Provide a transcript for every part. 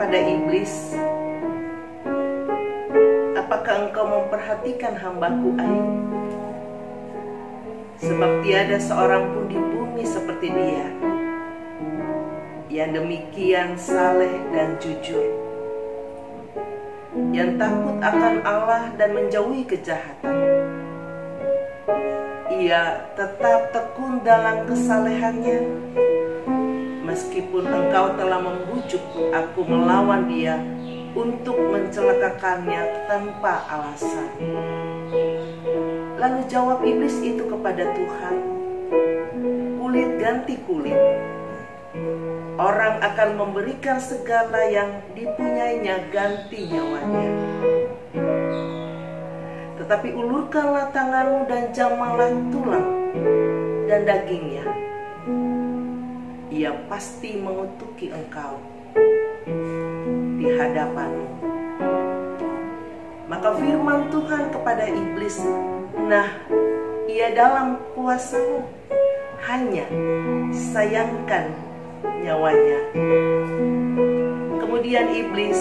kepada iblis, Apakah engkau memperhatikan hambaku Ayub? Sebab tiada seorang pun di bumi seperti dia Yang demikian saleh dan jujur Yang takut akan Allah dan menjauhi kejahatan Ia tetap tekun dalam kesalehannya Meskipun engkau telah membujuk aku melawan dia untuk mencelakakannya tanpa alasan. Lalu jawab iblis itu kepada Tuhan, kulit ganti kulit. Orang akan memberikan segala yang dipunyainya ganti nyawanya. Tetapi ulurkanlah tanganmu dan jamalah tulang dan dagingnya. Ia pasti mengutuki engkau di hadapanmu. Maka firman Tuhan kepada iblis, nah ia dalam kuasamu, hanya sayangkan nyawanya. Kemudian iblis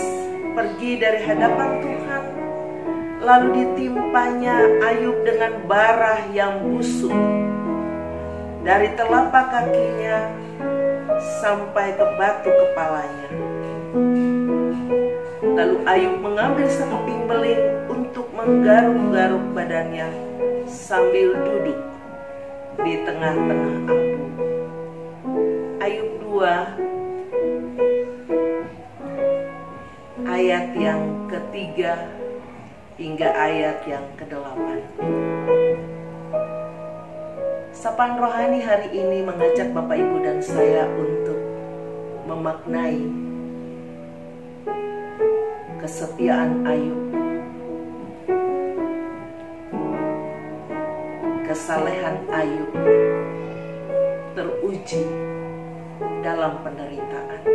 pergi dari hadapan Tuhan, lalu ditimpanya Ayub dengan barah yang busuk dari telapak kakinya sampai ke batu kepalanya. Lalu Ayub mengambil sekeping beling untuk menggaruk-garuk badannya sambil duduk di tengah-tengah api. Ayub 2 ayat yang ketiga hingga ayat yang kedelapan. Sapaan rohani hari ini mengajak Bapak Ibu dan saya untuk memaknai kesetiaan Ayub, kesalehan Ayub teruji dalam penderitaan.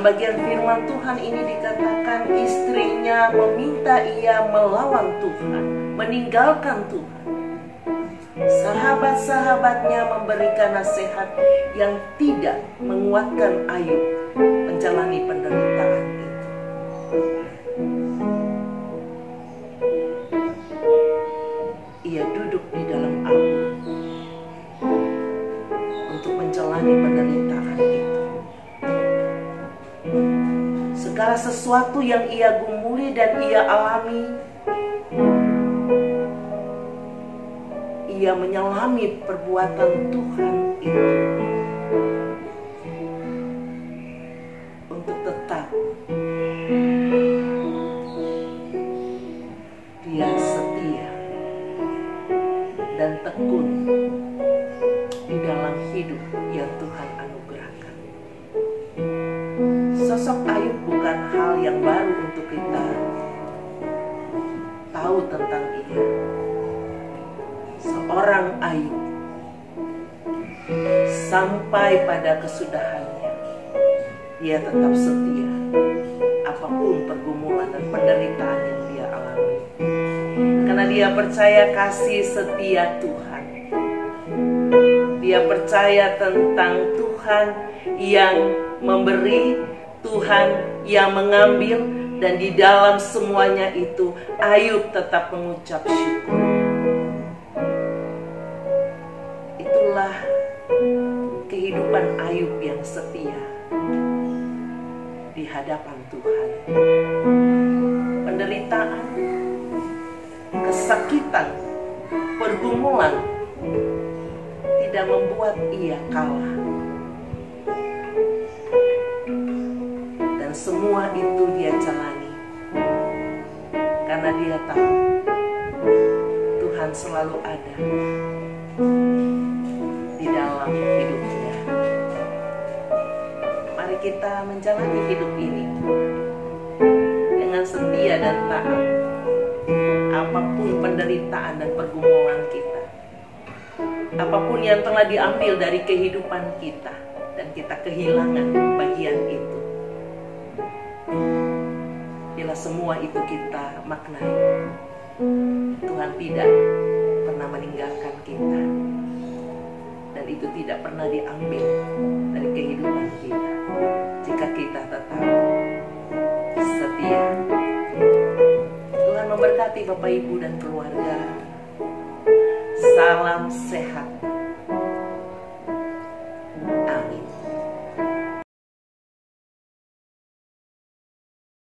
Dalam bagian firman Tuhan ini dikatakan istrinya meminta ia melawan Tuhan, meninggalkan Tuhan sahabat-sahabatnya memberikan nasihat yang tidak menguatkan Ayub menjalani penderitaan itu. Ia duduk di dalam abu untuk menjalani penderitaan sesuatu yang ia gumuli dan ia alami. Ia menyelami perbuatan Tuhan itu Sosok Ayub bukan hal yang baru untuk kita tahu tentang dia. Seorang Ayub sampai pada kesudahannya. Dia tetap setia apa pun pergumulan dan penderitaan yang dia alami. Karena dia percaya kasih setia Tuhan. Dia percaya tentang Tuhan yang memberi Tuhan yang mengambil dan di dalam semuanya itu Ayub tetap mengucap syukur kehidupan Ayub yang setia di hadapan Tuhan. Penderitaan, kesakitan, pergumulan tidak membuat ia kalah. Dan semua itu dia jalani karena dia tahu Tuhan selalu ada di dalam hidupnya. Mari kita menjalani hidup ini dengan setia dan taat. Apa pun penderitaan dan pergumulan kita. Apa pun yang telah diambil dari kehidupan kita dan kita kehilangan bagian itu. Bila semua itu kita maknai, Tuhan tidak pernah meninggalkan kita itu tidak pernah diambil dari kehidupan kita jika kita tetap setia. Tuhan memberkati Bapak Ibu dan keluarga. Salam sehat.